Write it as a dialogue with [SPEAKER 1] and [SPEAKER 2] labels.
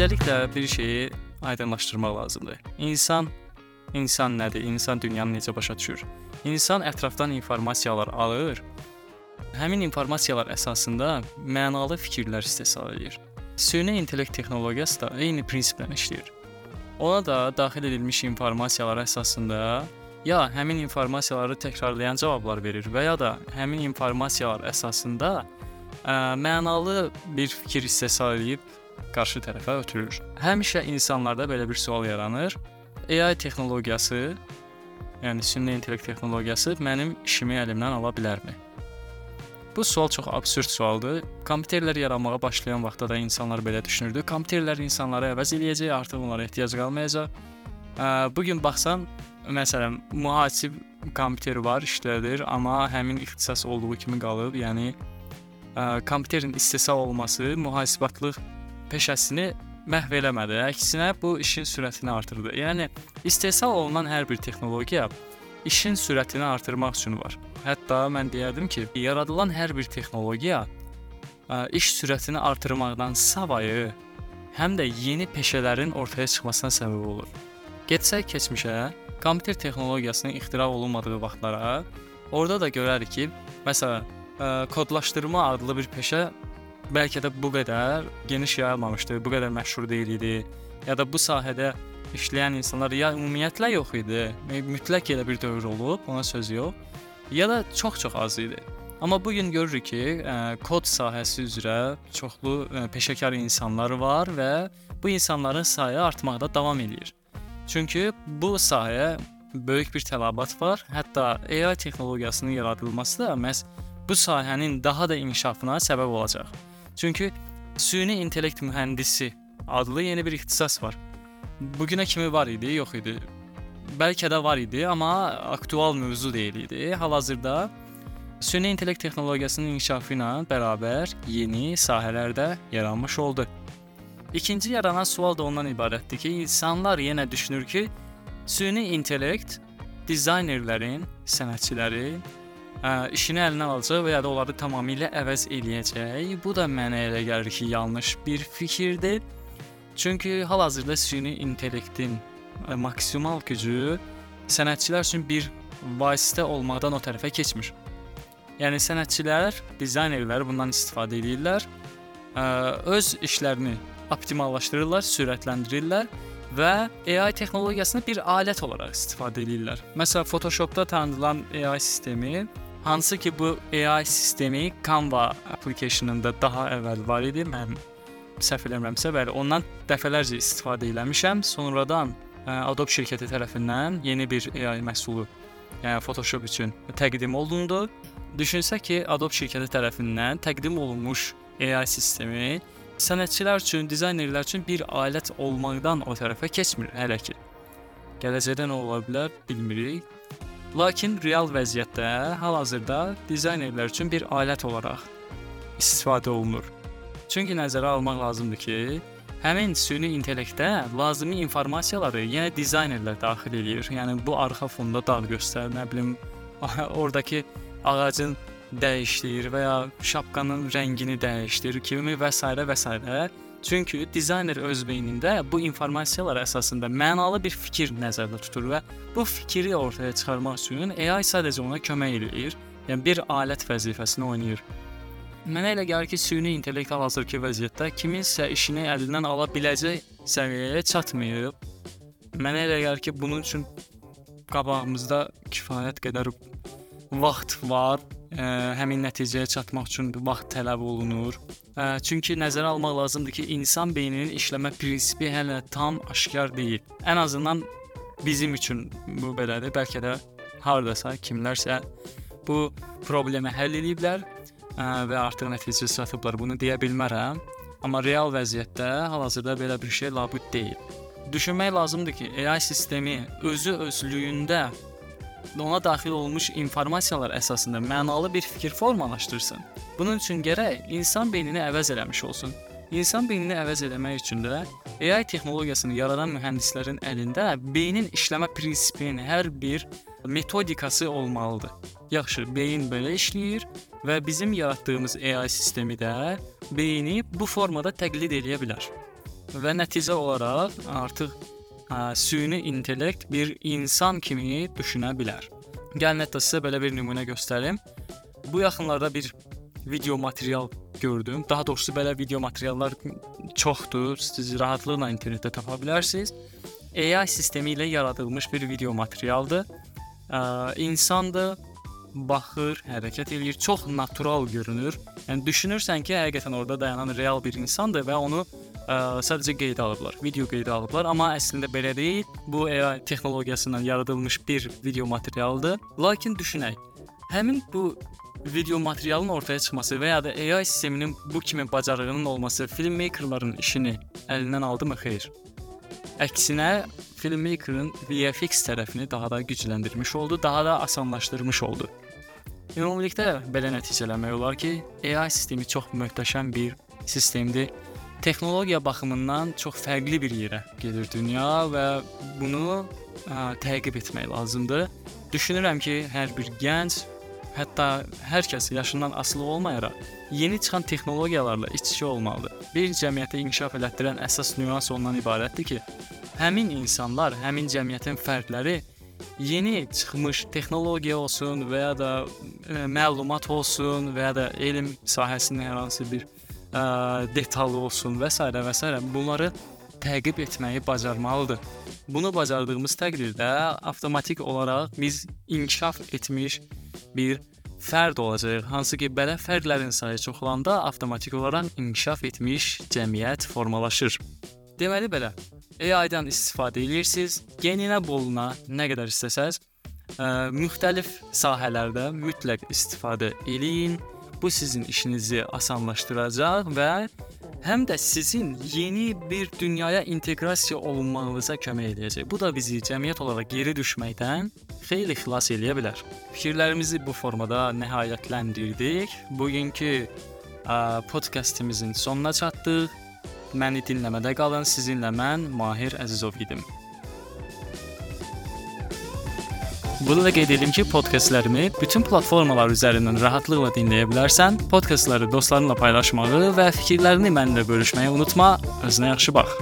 [SPEAKER 1] Öncelikle bir şeyi aydınlaşdırmaq lazımdır. İnsan insan nədir? İnsan dünyanı necə başa düşür? İnsan ətrafdan informasiyalar alır. Həmin informasiyalar əsasında mənalı fikirlər istehsal edir. Süni intellekt texnologiyası da eyni prinsiplə işləyir. Ona da daxil edilmiş informasiyalar əsasında ya həmin informasiyaları təkrarlayan cavablar verir və ya da həmin informasiyalar əsasında ə, mənalı bir fikir istehsal edib qarşı tərəfə ötürür. Həmişə insanlarda belə bir sual yaranır. AI texnologiyası, yəni süni intellekt texnologiyası mənim işimi əlimdən ala bilərmi? Bu sual çox absurd sualdır. Kompüterlər yaranmağa başlayan vaxtda da insanlar belə düşünürdü. Kompüterlər insanları əvəz eləyəcək, artıq onlara ehtiyac qalmayacaq. Bu gün baxsan, məsələn, mühasib kompüter var, işlədir, amma həmin ixtisas olduğu kimi qalıb. Yəni kompüterin istehsal olması mühasibatlıq peşəsini məhv eləmədi. Əksinə bu işin sürətini artırdı. Yəni istehsal olunan hər bir texnologiya işin sürətini artırmaq üçün var. Hətta mən deyərdim ki, yaradılan hər bir texnologiya ə, iş sürətini artırmaqdan savayı həm də yeni peşələrin ortaya çıxmasına səbəb olur. Getsək keçmişə, kompüter texnologiyasının ixtira olunmadığı vaxtlara, orada da görərik ki, məsələn, ə, kodlaşdırma adlı bir peşə bəlkə də bu qədər geniş yayılmamışdı, bu qədər məşhur deyil idi, ya da bu sahədə işləyən insanlar ya ümumiyyətlə yox idi, mütləq elə bir dövr olub, ona söz yox, ya da çox-çox az idi. Amma bu gün görürük ki, ə, kod sahəsi üzrə çoxlu ə, peşəkar insanlar var və bu insanların sayı artmaqda davam eləyir. Çünki bu sahəyə böyük bir tələbat var. Hətta AI texnologiyasının yaradılması da məhz bu sahənin daha da inkişafına səbəb olacaq. Çünki süni intellekt mühəndisi adlı yeni bir ixtisas var. Bugünə kimi var idi, yox idi. Bəlkə də var idi, amma aktual mövzu deyil idi. Hal-hazırda süni intellekt texnologiyasının inkişafı ilə bərabər yeni sahələrdə yaranmış oldu. İkinci yaranan sual da ondan ibarətdir ki, insanlar yenə düşünür ki, süni intellekt dizaynerlərin, sənətçilərin ə, işini əlinə alacaq və ya da onları tamamilə əvəz eləyəcək. Bu da mənə elə gəlir ki, yanlış bir fikirdir. Çünki hal-hazırda süni intellektin ə, maksimal gücü sənətçilər üçün bir vasitə olmaqdan o tərəfə keçmir. Yəni sənətçilər, dizaynerlər bundan istifadə edirlər. Ə, öz işlərini optimallaşdırırlar, sürətləndirirlər və AI texnologiyasını bir alət olaraq istifadə edirlər. Məsələn, Photoshopda tanıdılan AI sistemi hansı ki bu AI sistemi Canva applicationında daha əvvəl var idi. Mən səhv eləmirəmsə, bəli, ondan dəfələrcə istifadə eləmişəm. Sonradan ə, Adobe şirkəti tərəfindən yeni bir AI məhsulu, yəni Photoshop üçün təqdim olundu. Düşünsək ki, Adobe şirkəti tərəfindən təqdim olunmuş AI sistemi sənətçilər üçün, dizaynerlər üçün bir alət olmaqdan o tərəfə keçmir hələ ki. Gələcəkdə nə ola bilər bilmirik. Lakin real vəziyyətdə hal-hazırda dizaynerlər üçün bir alət olaraq istifadə olunur. Çünki nəzərə almaq lazımdır ki, həmin süni intellektdə lazımi informasiyaları yenə dizaynerlər daxil eləyir. Yəni bu arxa fonda dağ göstər, nə bilim, oradakı ağacın dəyişdir və ya şapkanın rəngini dəyişdir kimi və s. və s. Çünki dizayner öz beynində bu informasiyalar əsasında mənalı bir fikir nəzərdə tutur və bu fikri ortaya çıxarmaq üçün AI sadəcə ona kömək eləyir. Yəni bir alət vəzifəsini oynayır. Mənə elə gəlir ki, süni intellekt hal-hazırki vəziyyətdə kiminsə işini əlindən ala biləcək səviyyəyə çatmayıb. Mənə elə gəlir ki, bunun üçün qabağımızda kifayət qədər vaxt var ə, həmin nəticəyə çatmaq üçün vaxt tələb olunur. Ə, çünki nəzərə almaq lazımdır ki, insan beyninin işləmə prinsipi hələ tam aşkar deyil. Ən azından bizim üçün bu belədir. Bəlkə də hardasa kimlərsə bu problemi həll ediblər ə, və artıq nəticə çatıblar. Bunu deyə bilmərəm. Amma real vəziyyətdə hal-hazırda belə bir şey labüd deyil. Düşünmək lazımdır ki, AI sistemi özü özlüyündə ona daxil olmuş informasiyalar əsasında mənalı bir fikir formalaşdırsın. Bunun üçün gərək insan beynini əvəz eləmiş olsun. İnsan beynini əvəz eləmək üçün də AI texnologiyasını yaradan mühəndislərin əlində beynin işləmə prinsipinin hər bir metodikası olmalıdır. Yaxşı, beyin belə işləyir və bizim yaratdığımız AI sistemi də beyni bu formada təqlid edə bilər. və nəticə olaraq artıq süni intellekt bir insan kimi düşünə bilər. Gəlin hətta sizə belə bir nümunə göstərim. Bu yaxınlarda bir video material gördüm. Daha doğrusu belə video materiallar çoxdur. Siz rahatlıqla internetdə tapa bilərsiniz. AI sistemi ilə yaradılmış bir video materialdır. İnsandır, baxır, hərəkət eləyir, çox natural görünür. Yəni düşünürsən ki, həqiqətən orada dayanan real bir insandır və onu ə, sadəcə qeydə alıblar, video qeydə alıblar, amma əslində belə deyil. Bu AI texnologiyasından yaradılmış bir video materialdır. Lakin düşünək, həmin bu video materialın ortaya çıxması və ya da AI sisteminin bu kimi bacarığının olması filmmakerların işini əlindən aldımı? Xeyr. Əksinə filmmakerın VFX tərəfini daha da gücləndirmiş oldu, daha da asanlaşdırmış oldu. Ümumilikdə belə nəticələmək olar ki, AI sistemi çox möhtəşəm bir sistemdir. Texnologiya baxımından çox fərqli bir yerə gedir dünya və bunu ə, təqib etmək lazımdır. Düşünürəm ki, hər bir gənc, hətta hər kəs yaşından asılı olmayaraq yeni çıxan texnologiyalarla iç-içə olmalıdır. Bir cəmiyyəti inkişaf elətdirən əsas nüans ondan ibarətdir ki, həmin insanlar, həmin cəmiyyətin fərdləri yeni çıxmış texnologiya olsun və ya da ə, məlumat olsun və ya da elm sahəsində hər hansı bir ə, detal olsun və s. və s. bunları təqib etməyi bacarmalıdır. Bunu bacardığımız təqdirdə avtomatik olaraq biz inkişaf etmiş bir fərd olacaq. Hansı ki, belə fərdlərin sayı çoxalanda avtomatik olaraq inkişaf etmiş cəmiyyət formalaşır. Deməli belə, AI-dan istifadə edirsiniz, geninə boluna nə qədər istəsəz, ə, müxtəlif sahələrdə mütləq istifadə eləyin. Bu sizin işinizi asanlaşdıracaq və həm də sizin yeni bir dünyaya inteqrasiya olunmağınıza kömək edəcək. Bu da bizi cəmiyyət olaraq geri düşməkdən xeyli xilas eləyə bilər. Fikirlərimizi bu formada nəhayətləndirdik. Bugünkü ə, podkastımızın sonuna çatdıq. Məni dinləmədə qalın. Sizinlə mən Mahir Əzizov idim. Bunu da qeyd edim ki, podkastlərimi bütün platformalar üzərindən rahatlıqla dinləyə bilərsən. Podkastları dostlarınla paylaşmağı və fikirlərini mənimlə bölüşməyi unutma. Özünə yaxşı bax.